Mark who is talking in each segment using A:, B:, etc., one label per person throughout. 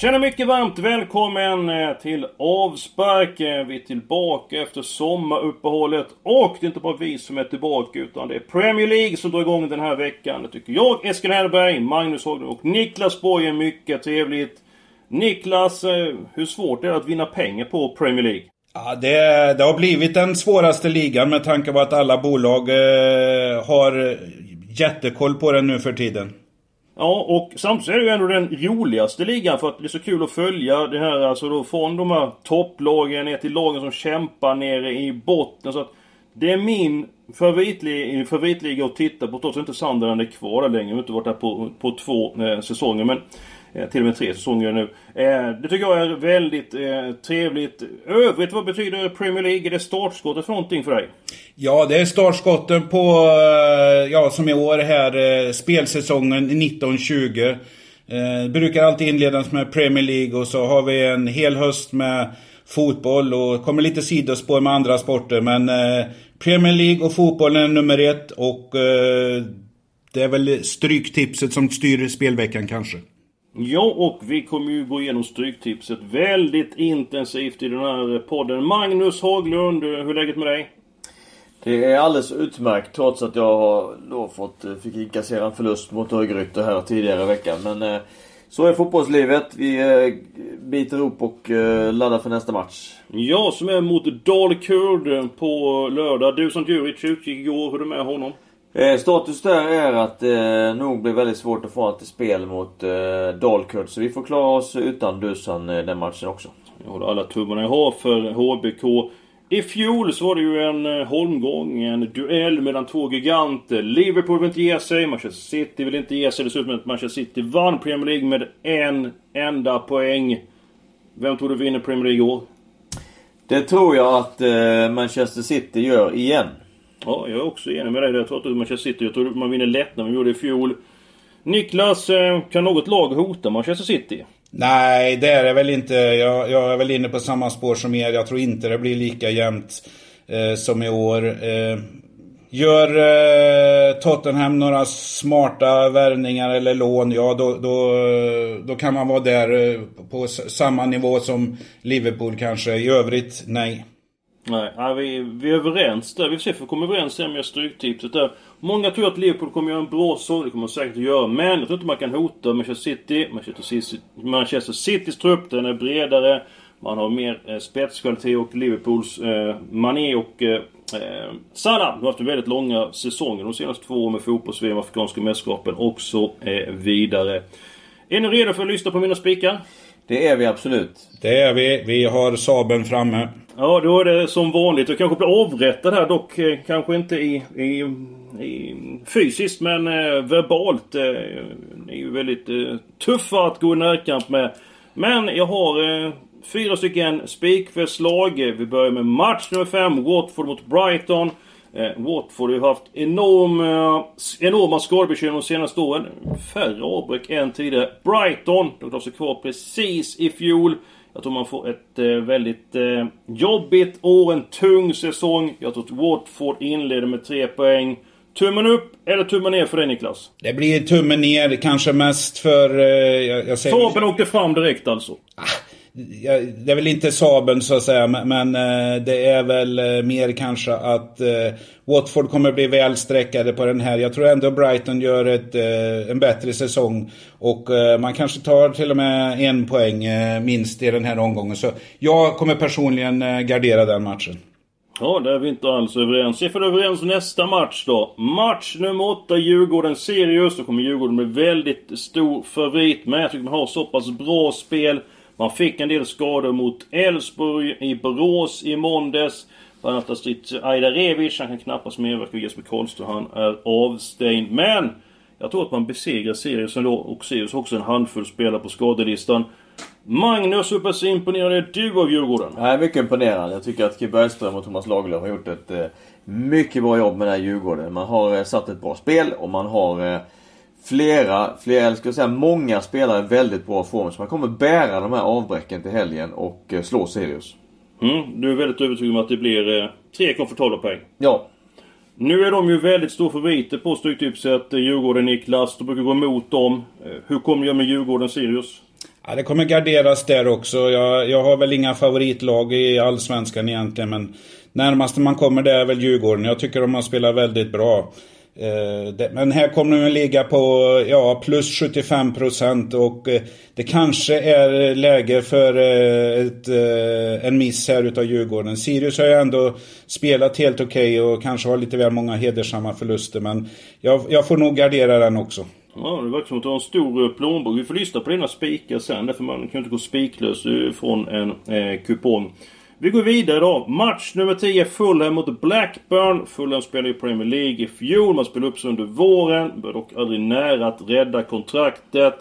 A: Tjena, mycket varmt välkommen eh, till avspark. Eh, vi är tillbaka efter sommaruppehållet. Och det är inte bara vi som är tillbaka utan det är Premier League som drar igång den här veckan. Det tycker jag, Eskil Hellberg, Magnus Haglund och Niklas Borg är mycket trevligt. Niklas, eh, hur svårt är det att vinna pengar på Premier League?
B: Ja, det, det har blivit den svåraste ligan med tanke på att alla bolag eh, har jättekoll på den nu för tiden.
A: Ja, och samtidigt är det ju ändå den roligaste ligan för att det är så kul att följa det här alltså då från de här topplagen ner till lagen som kämpar nere i botten. Så att det är min favoritliga, favoritliga att titta på trots att inte Sunderland är kvar där längre. Jag har inte varit där på, på två eh, säsonger men Eh, till och med tre säsonger nu. Eh, det tycker jag är väldigt eh, trevligt. Övrigt, vad betyder Premier League? Är det startskottet för någonting för dig?
B: Ja, det är startskotten på, ja som i år här, spelsäsongen 1920. Eh, brukar alltid inledas med Premier League och så har vi en hel höst med fotboll och kommer lite sidospår med andra sporter. Men eh, Premier League och fotbollen är nummer ett och eh, det är väl stryktipset som styr spelveckan kanske.
A: Ja, och vi kommer ju gå igenom Stryktipset väldigt intensivt i den här podden. Magnus Haglund, hur är läget med dig?
C: Det är alldeles utmärkt trots att jag har då fått, eh, fick inkassera en förlust mot Örgryte här tidigare i veckan. Men eh, så är fotbollslivet. Vi eh, biter ihop och laddar för nästa match.
A: Jag som är mot Dalkurd på lördag. Du som Djuric utgick igår, hur är det med honom?
C: Eh, status där är att det eh, nog blir väldigt svårt att få honom till spel mot eh, Dalkurd. Så vi får klara oss utan Dusan eh, den matchen också.
A: Jag håller alla tummarna jag har för HBK. I fjol så var det ju en eh, holmgång, en duell mellan två giganter. Liverpool vill inte ge sig, Manchester City vill inte ge sig. Dessutom att Manchester City vann Premier League med en enda poäng. Vem tror du vinner Premier League i år?
C: Det tror jag att eh, Manchester City gör igen.
A: Ja, jag är också enig med dig. Jag tror att Manchester City, jag tror man vinner lätt när man gjorde det i fjol. Niklas, eh, kan något lag hota Manchester City?
B: Nej, det är det väl inte. Jag, jag är väl inne på samma spår som er. Jag tror inte det blir lika jämnt eh, som i år. Eh, gör eh, Tottenham några smarta värvningar eller lån, ja då, då, då kan man vara där eh, på samma nivå som Liverpool kanske. I övrigt, nej.
A: Nej, nej vi, vi är överens där. Vi får se om vi kommer överens där med stryktipset där. Många tror att Liverpool kommer göra en bra säsong. Det kommer de säkert att göra. Men jag tror inte man kan hota Manchester City. Manchester, City, Manchester Citys trupp, den är bredare. Man har mer eh, spetskvalitet och Liverpools eh, Mané och eh, eh Salah. De har haft väldigt långa säsonger. De senaste två åren med fotbolls-VM, Afrikanska mästerskapen och så eh, vidare. Är ni redo för att lyssna på mina spikar?
C: Det är vi absolut.
B: Det är vi. Vi har Saben framme.
A: Ja, då är det som vanligt. Jag kanske blir avrättad här dock. eh, Kanske inte i, i, i fysiskt men eh, verbalt. Eh, ni är ju väldigt eh, tuffa att gå i närkamp med. Men jag har eh, fyra stycken spikförslag. Vi börjar med match nummer fem. Watford mot Brighton. Eh, Watford har ju haft enorma, enorma skadebekymmer de senaste åren. Färre avbräck än tidigare. Brighton, de klarade sig kvar precis i fjol. Jag tror man får ett eh, väldigt eh, jobbigt år, en tung säsong. Jag tror att Watford inleder med tre poäng. Tummen upp eller tummen ner för dig Niklas?
B: Det blir tummen ner, kanske mest för... Eh, jag, jag säger...
A: Saben åkte fram direkt alltså.
B: Ja, det är väl inte Saben så att säga, men, men eh, det är väl eh, mer kanske att eh, Watford kommer bli väl sträckade på den här. Jag tror ändå Brighton gör ett, eh, en bättre säsong. Och eh, man kanske tar till och med en poäng eh, minst i den här omgången. Så jag kommer personligen eh, gardera den matchen.
A: Ja, där är vi inte alls överens. Vi får överens nästa match då. Match nummer 8, Djurgården-Sirius. Då kommer Djurgården bli väldigt stor favorit. Men jag tycker man har så pass bra spel. Man fick en del skador mot Elfsborg i Borås i måndags. Bland Banatastrit Aida Revic, han kan knappast medverka. Jesper Karlström, han är avstängd. Men! Jag tror att man besegrar Sirius ändå och Sirius har också en handfull spelare på skadelistan. Magnus, hur pass imponerad är du av Djurgården?
C: Jag är mycket imponerad. Jag tycker att Kim Bergström och Thomas Lagerlöf har gjort ett eh, mycket bra jobb med den här Djurgården. Man har eh, satt ett bra spel och man har eh, flera, flera, eller ska jag säga många spelare i väldigt bra form. Så man kommer bära de här avbräcken till helgen och eh, slå Sirius.
A: Mm, du är väldigt övertygad om att det blir eh, tre komfortabla poäng.
C: Ja.
A: Nu är de ju väldigt stor favoriter på Stryktipset. Djurgården, Niklas. De brukar gå emot dem. Eh, Hur kommer jag med Djurgården, Sirius?
B: Ja, det kommer garderas där också. Jag, jag har väl inga favoritlag i Allsvenskan egentligen, men närmaste man kommer det är väl Djurgården. Jag tycker de har spelat väldigt bra. Eh, men här kommer den ligga på ja, plus 75 procent och eh, det kanske är eh, läge för ett, en miss här utav Djurgården. Sirius har ju ändå spelat helt okej och kanske har lite väl många hedersamma förluster, men jag, jag får nog gardera den också.
A: Ja, det verkar som att du har en stor plånbok. Vi får lyssna på dina spikar sen. Därför man kan ju inte gå spiklös från en eh, kupong. Vi går vidare då. Match nummer 10. Fulham mot Blackburn. Fulham spelade i Premier League i fjol. Man spelade upp sig under våren. Var dock aldrig nära att rädda kontraktet.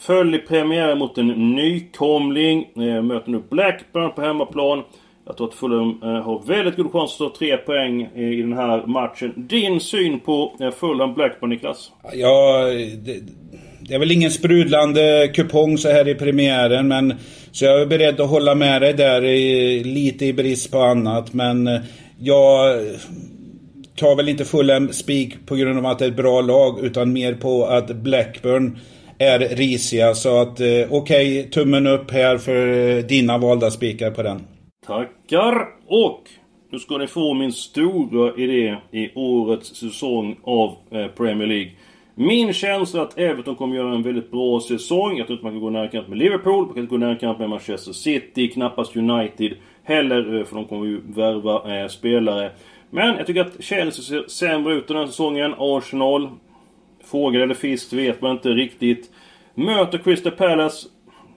A: Föll i premiären mot en nykomling. Eh, möter nu Blackburn på hemmaplan. Jag tror att Fulham eh, har väldigt god chans att ta tre poäng eh, i den här matchen. Din syn på Fulham Blackburn, Niklas?
B: Ja, det, det är väl ingen sprudlande kupong så här i premiären men så jag är beredd att hålla med dig där i, lite i brist på annat men eh, jag tar väl inte full spik på grund av att det är ett bra lag utan mer på att Blackburn är risiga så att eh, okej, okay, tummen upp här för eh, dina valda spikar på den.
A: Tackar! Och nu ska ni få min stora idé i årets säsong av Premier League. Min känsla är att Everton kommer göra en väldigt bra säsong. Jag tror inte man kan gå närkamp med Liverpool, man kan inte gå närkamp med Manchester City, knappast United heller, eh, för de kommer ju värva eh, spelare. Men jag tycker att Chelsea ser sämre ut den här säsongen. Arsenal, fågel eller fisk vet man inte riktigt. Möter Crystal Palace.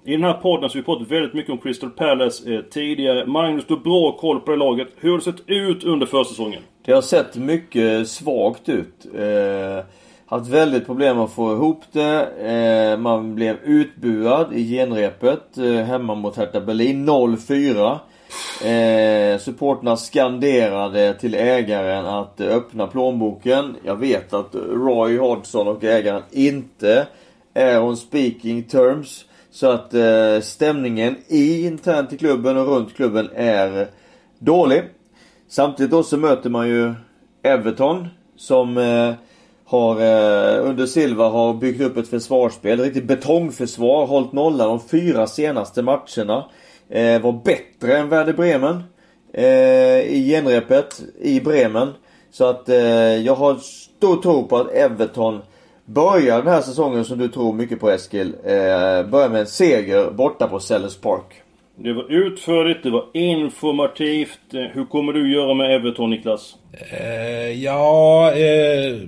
A: I den här podden så har vi pratat väldigt mycket om Crystal Palace eh, tidigare. Magnus, du har bra koll på det laget. Hur har det sett ut under försäsongen?
C: Det har sett mycket svagt ut. Eh, haft väldigt problem att få ihop det. Eh, man blev utbuad i genrepet eh, hemma mot Hertha Berlin. 0-4. Eh, supporterna skanderade till ägaren att öppna plånboken. Jag vet att Roy Hodgson och ägaren inte är on speaking terms. Så att eh, stämningen i internt i klubben och runt klubben är dålig. Samtidigt då så möter man ju Everton som eh, har eh, under Silva har byggt upp ett försvarsspel. Ett riktigt betongförsvar. Hållit nollan de fyra senaste matcherna. Eh, var bättre än Werder Bremen. Eh, I genrepet i Bremen. Så att eh, jag har stor tro på att Everton börjar den här säsongen som du tror mycket på Eskil. Eh, börjar med en seger borta på Sellers Park.
A: Det var utförligt, det var informativt. Eh, Hur kommer du göra med Everton, Niklas?
B: Eh, ja, eh,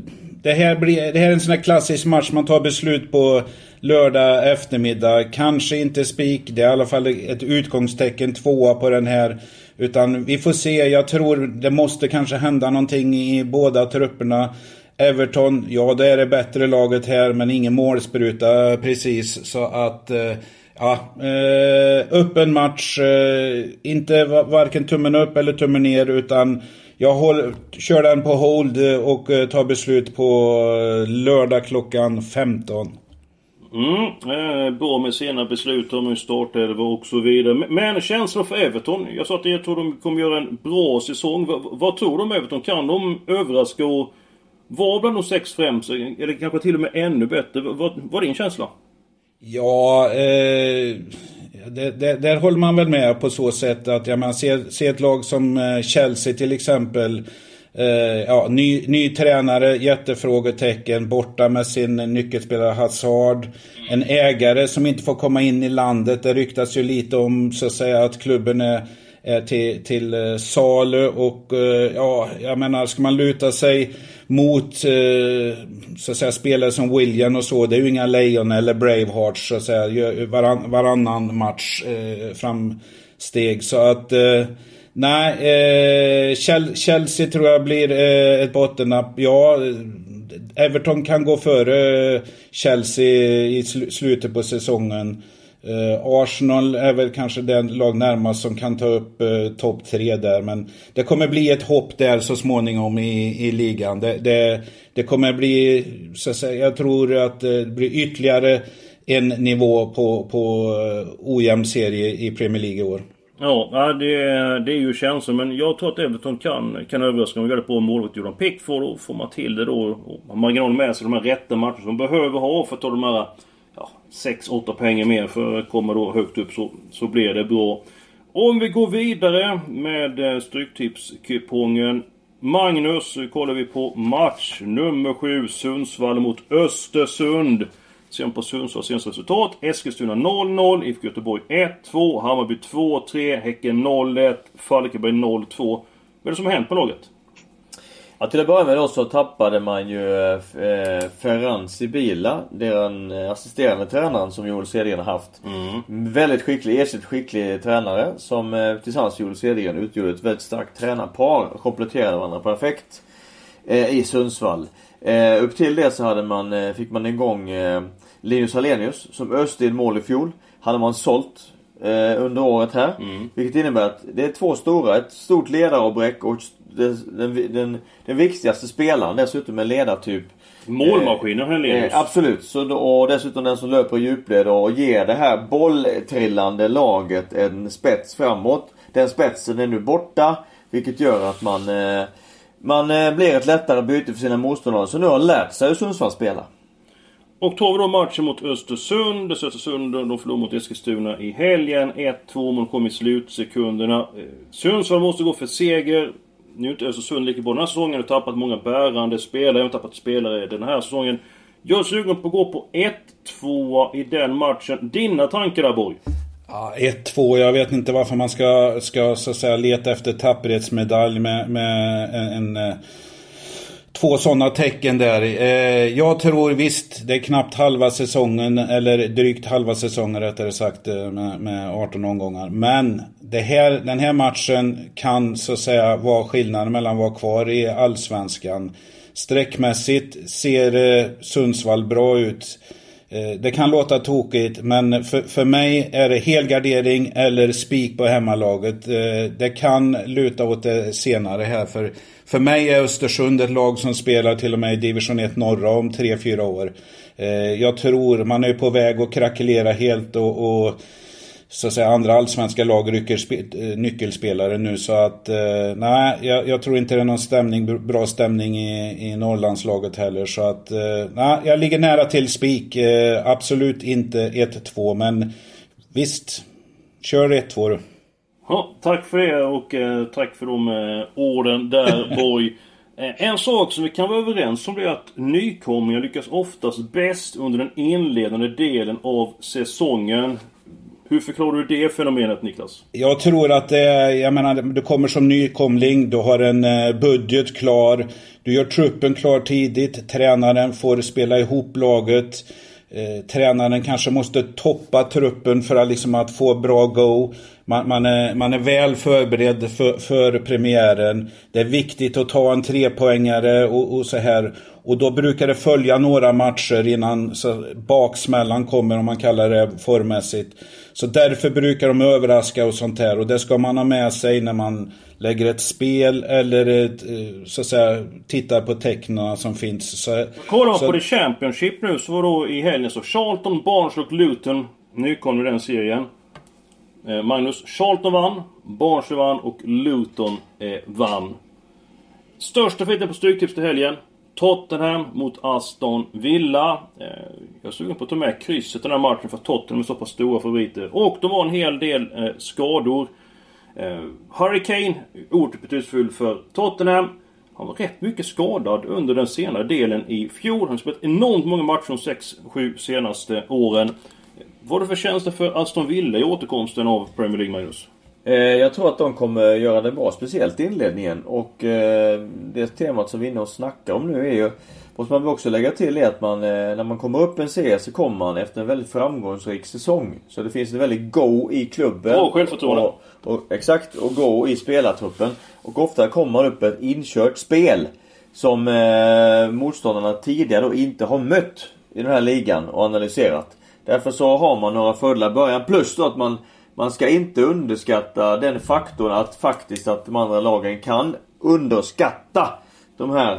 B: det, här blir, det här är en sån här klassisk match man tar beslut på lördag eftermiddag. Kanske inte spik, det är i alla fall ett utgångstecken tvåa på den här. Utan vi får se, jag tror det måste kanske hända någonting i båda trupperna. Everton, ja det är det bättre laget här men ingen målspruta precis. Så att, eh, ja, eh, öppen match. Eh, inte varken tummen upp eller tummen ner utan jag håller, kör den på hold och eh, tar beslut på eh, lördag klockan 15.
A: Mm, eh, bra med sena beslut om startelva och så vidare. Men känslan för Everton? Jag sa att jag tror de kommer göra en bra säsong. V vad tror du om Everton? Kan de överraska och vara bland de sex främsta? Eller kanske till och med ännu bättre? Vad, vad är din känsla?
B: Ja, eh, det, det, där håller man väl med på så sätt att ja, man ser, ser ett lag som eh, Chelsea till exempel. Eh, ja, ny, ny tränare, jättefrågetecken, borta med sin nyckelspelare Hazard. En ägare som inte får komma in i landet. Det ryktas ju lite om så att säga att klubben är Eh, till, till eh, salu och eh, ja, jag menar ska man luta sig mot så att säga spelare som William och så, det är ju inga lejon eller Bravehearts så att säga, varann, varannan match framsteg så att Nej, Chelsea tror jag blir ett bottennapp. Ja, Everton kan gå före Chelsea i slutet på säsongen. Eh, Arsenal är väl kanske den lag närmast som kan ta upp eh, topp tre där. Men det kommer bli ett hopp där så småningom i, i ligan. Det, det, det kommer bli, så att säga, jag tror att det blir ytterligare en nivå på, på eh, ojämn serie i Premier League i år.
A: Ja, det, det är ju känslan. Men jag tror att Everton kan, kan överraska. Om vi gör det på målvakt Jordan Pickford. och får man till det då. Och marginal med sig de här rätta matcherna som man behöver ha för att ta de här 6-8 poäng mer för att komma då högt upp så, så blir det bra. Om vi går vidare med eh, Stryktipskupongen. Magnus, eh, kollar vi på match nummer 7 Sundsvall mot Östersund. Sen på Sundsvalls senaste resultat. Eskilstuna 0-0, IFK Göteborg 1-2, Hammarby 2-3, Häcken 0-1, Falkenberg 0-2. Vad är det som har hänt på laget?
C: Ja, till att börja med då så tappade man ju eh, Ferran Sibila, den eh, assisterande tränaren som Joel Cedergren har haft. Mm. Väldigt skicklig, erkänt skicklig tränare som eh, tillsammans med Joel Cedergren utgjorde ett väldigt starkt tränarpar och kompletterade varandra perfekt eh, i Sundsvall. Eh, upp till det så hade man, eh, fick man igång eh, Linus Hallenius som öste in mål i fjol. Hade man sålt eh, under året här. Mm. Vilket innebär att det är två stora, ett stort ledaravbräck och den, den, den, den viktigaste spelaren dessutom en ledartyp.
A: Målmaskinen Hallenius.
C: Eh, absolut. Så då, och dessutom den som löper i djupled och ger det här bolltrillande laget en spets framåt. Den spetsen är nu borta. Vilket gör att man eh, man eh, blir ett lättare byte för sina motståndare. Så nu har lärt sig hur Sundsvall spela.
A: Och tar vi då matchen mot Östersund. Östersund då förlorade mot Eskilstuna i helgen. 1-2 man kom i slutsekunderna. Eh, Sundsvall måste gå för seger. Nu är inte Östersund lika bra den här säsongen. De har tappat många bärande spelare. De har tappat spelare den här säsongen. Jag är sugen på att gå på 1-2 i den matchen. Dina tankar där Borg?
B: Ja, 1-2. Jag vet inte varför man ska, ska så att säga, leta efter tapperhetsmedalj med, med en, en eh, två sådana tecken där. Eh, jag tror visst, det är knappt halva säsongen, eller drygt halva säsongen rättare sagt, eh, med, med 18 omgångar. Men det här, den här matchen kan så att säga vara skillnaden mellan att vara kvar i Allsvenskan. Sträckmässigt ser eh, Sundsvall bra ut. Eh, det kan låta tokigt men för, för mig är det helgardering eller spik på hemmalaget. Eh, det kan luta åt det senare här för för mig är Östersund ett lag som spelar till och med i division 1 norra om 3-4 år. Eh, jag tror man är på väg att krackelera helt och, och så att säga andra allsvenska lag rycker eh, nyckelspelare nu så att eh, nej, jag, jag, tror inte det är någon stämning, bra stämning i, i Norrlandslaget heller så att eh, nej, jag ligger nära till spik. Absolut inte 1-2 men visst, kör 1-2 du.
A: Ja, tack för det och eh, tack för de eh, orden där Borg. Eh, en sak som vi kan vara överens om är att nykomlingar lyckas oftast bäst under den inledande delen av säsongen. Hur förklarar du det fenomenet Niklas?
B: Jag tror att det, jag menar, du kommer som nykomling, du har en eh, budget klar. Du gör truppen klar tidigt, tränaren får spela ihop laget. Eh, tränaren kanske måste toppa truppen för att, liksom, att få bra go. Man, man, är, man är väl förberedd för, för premiären. Det är viktigt att ta en trepoängare och, och så här. Och då brukar det följa några matcher innan så, baksmällan kommer om man kallar det formmässigt. Så därför brukar de överraska och sånt här. Och det ska man ha med sig när man lägger ett spel eller ett, eh, så att säga tittar på tecknen som finns. Så,
A: Kollar man så, på The Championship nu så var då i helgen så Charlton, Barnsley och Luton nykomling i den serien. Eh, Magnus, Charlton vann, Barnsley vann och Luton eh, vann. Största favoriten på Stryktips till helgen. Tottenham mot Aston Villa. Eh, jag är sugen på att ta med krysset den här matchen för Tottenham är så pass stora favoriter. Och de har en hel del eh, skador. Hurricane, Harry Kane, oerhört betydelsefull för Tottenham. Han var rätt mycket skadad under den senare delen i fjol. Han har spelat enormt många matcher de 6-7 senaste åren. Vad är det för känsla för Aston Villa i återkomsten av Premier League, Magnus?
C: Eh, jag tror att de kommer göra det bra, speciellt i inledningen. Och eh, det temat som vi är inne och snackar om nu är ju Måste man också lägga till är att man, eh, när man kommer upp en serie så kommer man efter en väldigt framgångsrik säsong. Så det finns ett väldigt go i klubben.
A: Bra självförtroende.
C: Och, och, exakt, och go i spelartruppen. Och ofta kommer man upp ett inkört spel. Som eh, motståndarna tidigare då inte har mött i den här ligan och analyserat. Därför så har man några fördelar i början. Plus då att man, man ska inte underskatta den faktorn att faktiskt att de andra lagen kan underskatta de här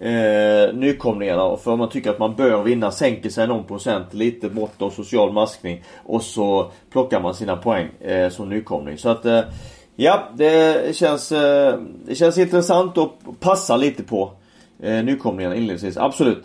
C: eh, nykomlingarna. För man tycker att man bör vinna, sänker sig någon procent, lite mått av social maskning. Och så plockar man sina poäng eh, som nykomling. Så att eh, Ja, det känns, eh, det känns intressant och passar lite på eh, nykomlingarna inledningsvis. Absolut.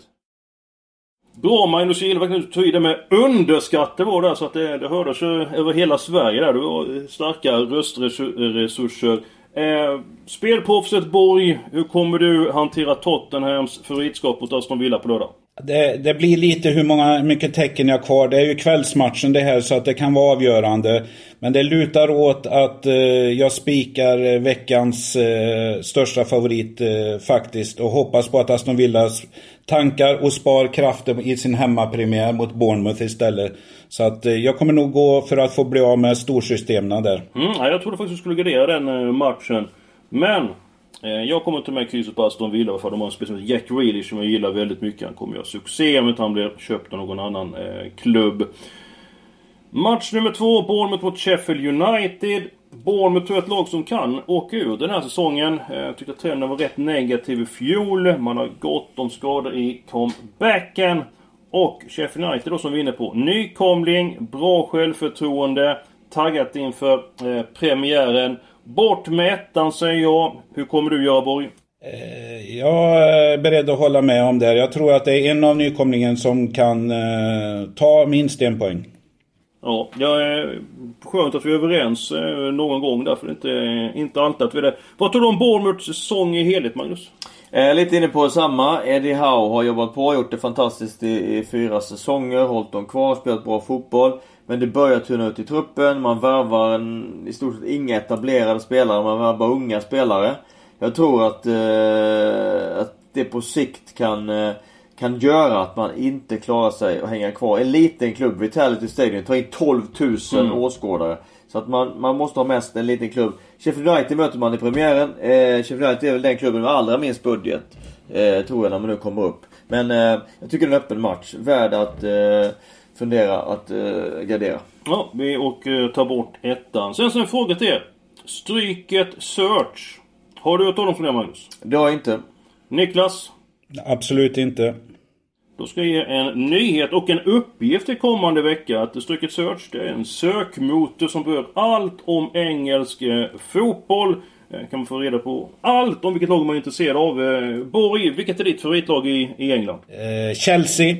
A: Bra Magnus, jag gillar verkligen att du tog i det med underskatt det var där så att det, det hördes över hela Sverige där. Du har eh, starka röstresurser. Eh, spelproffset Borg, hur kommer du hantera Tottenhams favoritskap mot Aston Villa på lördag?
B: Det, det, blir lite hur många, mycket tecken jag har kvar. Det är ju kvällsmatchen det här så att det kan vara avgörande. Men det lutar åt att eh, jag spikar eh, veckans eh, största favorit eh, faktiskt. Och hoppas på att Aston Villa tankar och spar krafter i sin hemmapremiär mot Bournemouth istället. Så att eh, jag kommer nog gå för att få bli av med storsystemen där.
A: Mm, jag trodde faktiskt du skulle gardera den eh, matchen. Men Eh, jag kommer ta med krysset på Aston Villa för de har en spelare Jack Reelish som jag gillar väldigt mycket. Han kommer göra succé om inte han blir köpt av någon annan eh, klubb. Match nummer två, Bournemouth mot Sheffield United. Bournemouth är ett lag som kan åka ur den här säsongen. Jag tyckte att trenden var rätt negativ i fjol. Man har gott om skador i comebacken. Och Sheffield United då som vi är inne på. Nykomling, bra självförtroende, taggat inför eh, premiären. Bort med ettan säger jag. Hur kommer du göra Borg?
B: Eh, jag är beredd att hålla med om det. Jag tror att det är en av nykomlingen som kan eh, ta minst en poäng.
A: Ja, jag är skönt att vi är överens eh, någon gång därför det inte, inte alltid att vi är det. Vad tror du om Bournemouths säsong i helhet Magnus?
C: Eh, lite inne på samma. Eddie Howe har jobbat på, gjort det fantastiskt i, i fyra säsonger, hållit dem kvar, spelat bra fotboll. Men det börjar tunna ut i truppen. Man värvar en, i stort sett inga etablerade spelare. Man värvar unga spelare. Jag tror att, eh, att det på sikt kan, eh, kan göra att man inte klarar sig och hänga kvar. En liten klubb, Vitality Stadium, tar in 12 000 mm. åskådare. Så att man, man måste ha mest en liten klubb. Sheffield United möter man i premiären. Eh, Sheffield United är väl den klubben med allra minst budget. Eh, tror jag när man nu kommer upp. Men eh, jag tycker det är en öppen match. Värd att eh, fundera att uh, gardera.
A: Ja, vi och uh, tar bort ettan. Sen så en fråga till er. Stryket Search. Har du hört talas om det Magnus?
C: Det har jag inte.
A: Niklas?
B: Absolut inte.
A: Då ska jag ge en nyhet och en uppgift till kommande vecka. Att Stryket Search det är en sökmotor som berör allt om engelsk eh, fotboll. Eh, kan man få reda på allt om vilket lag man är intresserad av. Eh, Borg, vilket är ditt favoritlag i, i England?
B: Eh, Chelsea.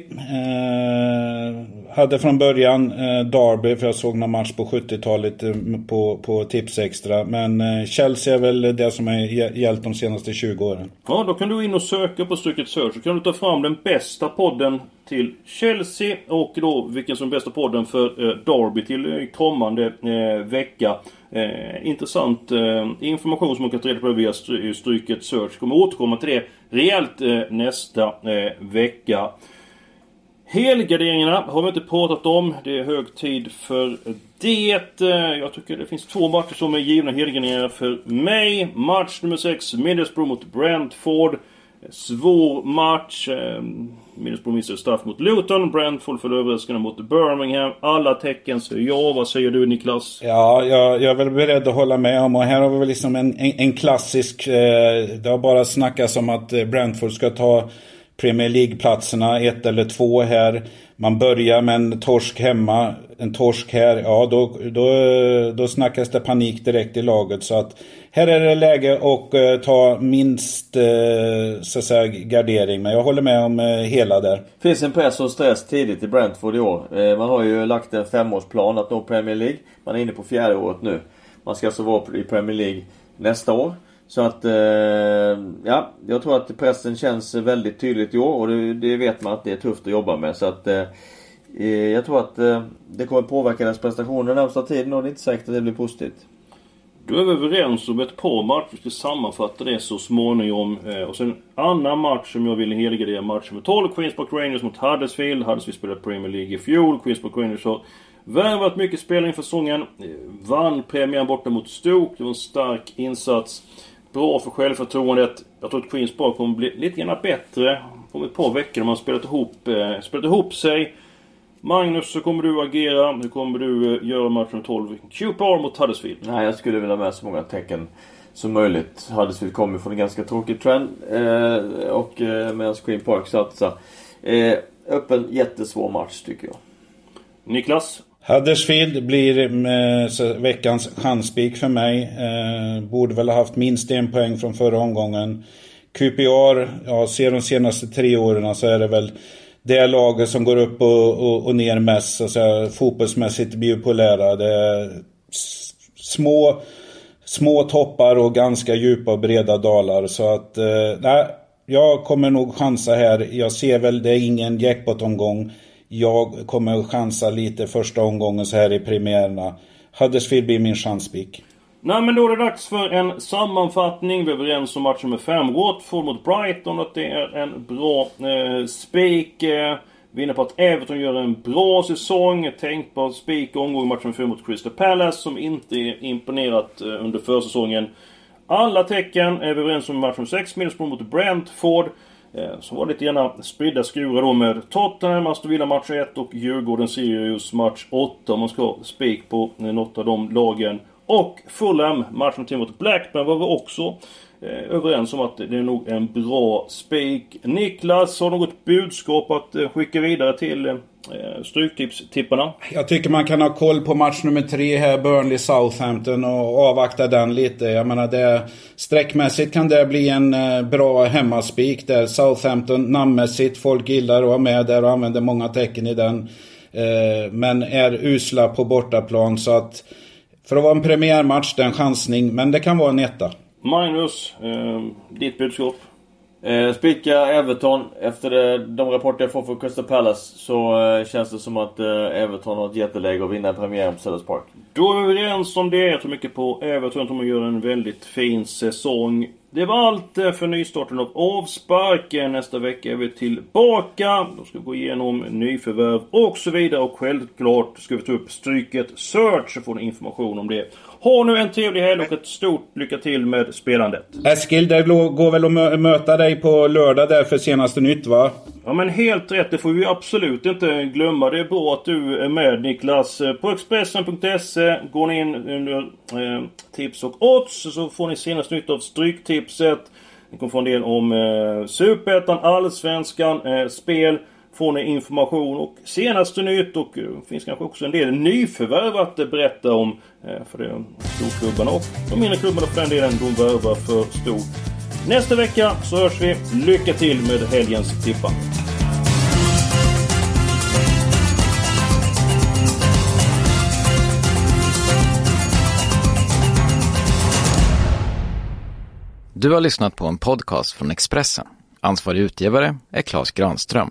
B: Hade från början eh, Derby, för jag såg någon match på 70-talet eh, på, på Tipsextra. Men eh, Chelsea är väl det som har gällt de senaste 20 åren.
A: Ja, då kan du in och söka på stryket Search. Så kan du ta fram den bästa podden till Chelsea och då vilken som är bästa podden för eh, Derby till eh, kommande vecka. Eh, intressant eh, information som man kan ta reda på via Stryket Search. Kommer återkomma till det rejält eh, nästa eh, vecka. Helgarderingarna har vi inte pratat om. Det är hög tid för det. Jag tycker det finns två matcher som är givna helgarderingar för mig. Match nummer 6, Middlesbrough mot Brentford. Svår match. Ehm, Middlesbrough missade straff mot Luton. Brentford föll överraskande mot Birmingham. Alla tecken säger ja. Vad säger du Niklas?
B: Ja, jag, jag är väl beredd att hålla med om. Och här har vi väl liksom en, en, en klassisk... Eh, det har bara snackats om att eh, Brentford ska ta Premier League-platserna, ett eller två här. Man börjar med en torsk hemma, en torsk här. Ja, då, då, då snackas det panik direkt i laget. Så att här är det läge att uh, eh, ta minst uh, så att säga, gardering. Men jag håller med om uh, hela där.
C: Finns en press och stress tidigt i Brentford i år. man har ju lagt en femårsplan att nå Premier League. Man är inne på fjärde året nu. Man ska alltså vara i Premier League nästa år. Så att, eh, ja, jag tror att pressen känns väldigt tydligt i år och det, det vet man att det är tufft att jobba med. Så att, eh, eh, jag tror att det kommer påverka deras prestationer den närmsta tiden och det är inte säkert att det blir positivt.
A: Då är vi överens om ett par matcher. Vi ska sammanfatta det så småningom. Eh, och sen en annan match som jag vill helgardera. Match nummer 12. Queens Park Rangers mot Huddersfield. Huddersfield spelade Premier League i fjol. Queens Park Rangers har värvat mycket spelare inför säsongen. Eh, vann premiären borta mot Stoke. Det var en stark insats. Bra för självförtroendet. Jag tror att Queens Park kommer bli lite grann bättre om ett par veckor när man spelat ihop, eh, spelat ihop sig. Magnus, så kommer du agera. Hur kommer du eh, göra matchen 12? QPR mot Huddersfield.
C: Nej, jag skulle vilja ha med så många tecken som möjligt. Huddersfield kommer från en ganska tråkig trend. Eh, och eh, medan Queen Park satsar. Eh, öppen, jättesvår match tycker jag.
A: Niklas?
B: Huddersfield blir eh, veckans chanspik för mig. Eh, borde väl ha haft minst en poäng från förra omgången. QPR, ja, ser de senaste tre åren så är det väl det laget som går upp och, och, och ner mest, så att säga, fotbollsmässigt bipolära. Det är små, små toppar och ganska djupa och breda dalar. Så att, eh, nej, jag kommer nog chansa här. Jag ser väl, det är ingen jackpot-omgång. Jag kommer chansa lite första omgången så här i premiärerna. Huddersfield blir min chanspick.
A: Nej men då är det dags för en sammanfattning. Vi är överens om match nummer 5. Watford mot Brighton. Att det är en bra eh, spik. Eh, vi är inne på att Everton gör en bra säsong. Tänkbar spik omgång match nummer 4 mot Crystal Palace. Som inte imponerat eh, under försäsongen. Alla tecken är vi överens om i match nummer 6. Middlesbrough mot Brentford. Eh, så som var lite gärna spridda skurar då med Tottenham, Aston Villa match 1 och Djurgården Sirius match 8. Om man ska ha spik på eh, något av de lagen. Och Fulham, matchen till mot Blackburn var vi också eh, överens om att det är nog en bra spik. Niklas, har något budskap att eh, skicka vidare till eh, Stryktipstipparna?
B: Jag tycker man kan ha koll på match nummer tre här, Burnley-Southampton och avvakta den lite. Jag menar det Sträckmässigt kan det bli en eh, bra hemmaspik där. Southampton namnmässigt, folk gillar att vara med där och använder många tecken i den. Eh, men är usla på bortaplan så att för att vara en premiärmatch, det är en chansning, men det kan vara en etta.
A: Magnus, eh, ditt budskap?
C: Eh, spika Everton. Efter det, de rapporter jag får från Crystal Palace så eh, känns det som att eh, Everton har ett jätteläge att vinna premiären på Sellers Park.
A: Då är vi överens om det. Jag tror mycket på Everton. Jag tror De gör en väldigt fin säsong. Det var allt eh, för nystarten av avsparken. Eh, nästa vecka är vi tillbaka. Då ska vi gå igenom nyförvärv och så vidare. Och självklart ska vi ta upp Stryket Search så får ni information om det. Ha nu en trevlig helg och ett stort lycka till med spelandet.
B: Eskil, det går väl att möta dig på lördag där för senaste nytt va?
A: Ja men helt rätt, det får vi absolut inte glömma. Det är bra att du är med Niklas. På Expressen.se går ni in under eh, tips och odds så får ni senaste nytt av Stryktipset. Ni kommer få en del om eh, Superettan, Allsvenskan, eh, spel får ni information och senaste nytt och det finns kanske också en del nyförvärv att berätta om. Eh, för det är storklubbarna och de mindre klubbarna för den delen, de värvar för stort. Nästa vecka så hörs vi. Lycka till med helgens tippa.
D: Du har lyssnat på en podcast från Expressen. Ansvarig utgivare är Klas Granström.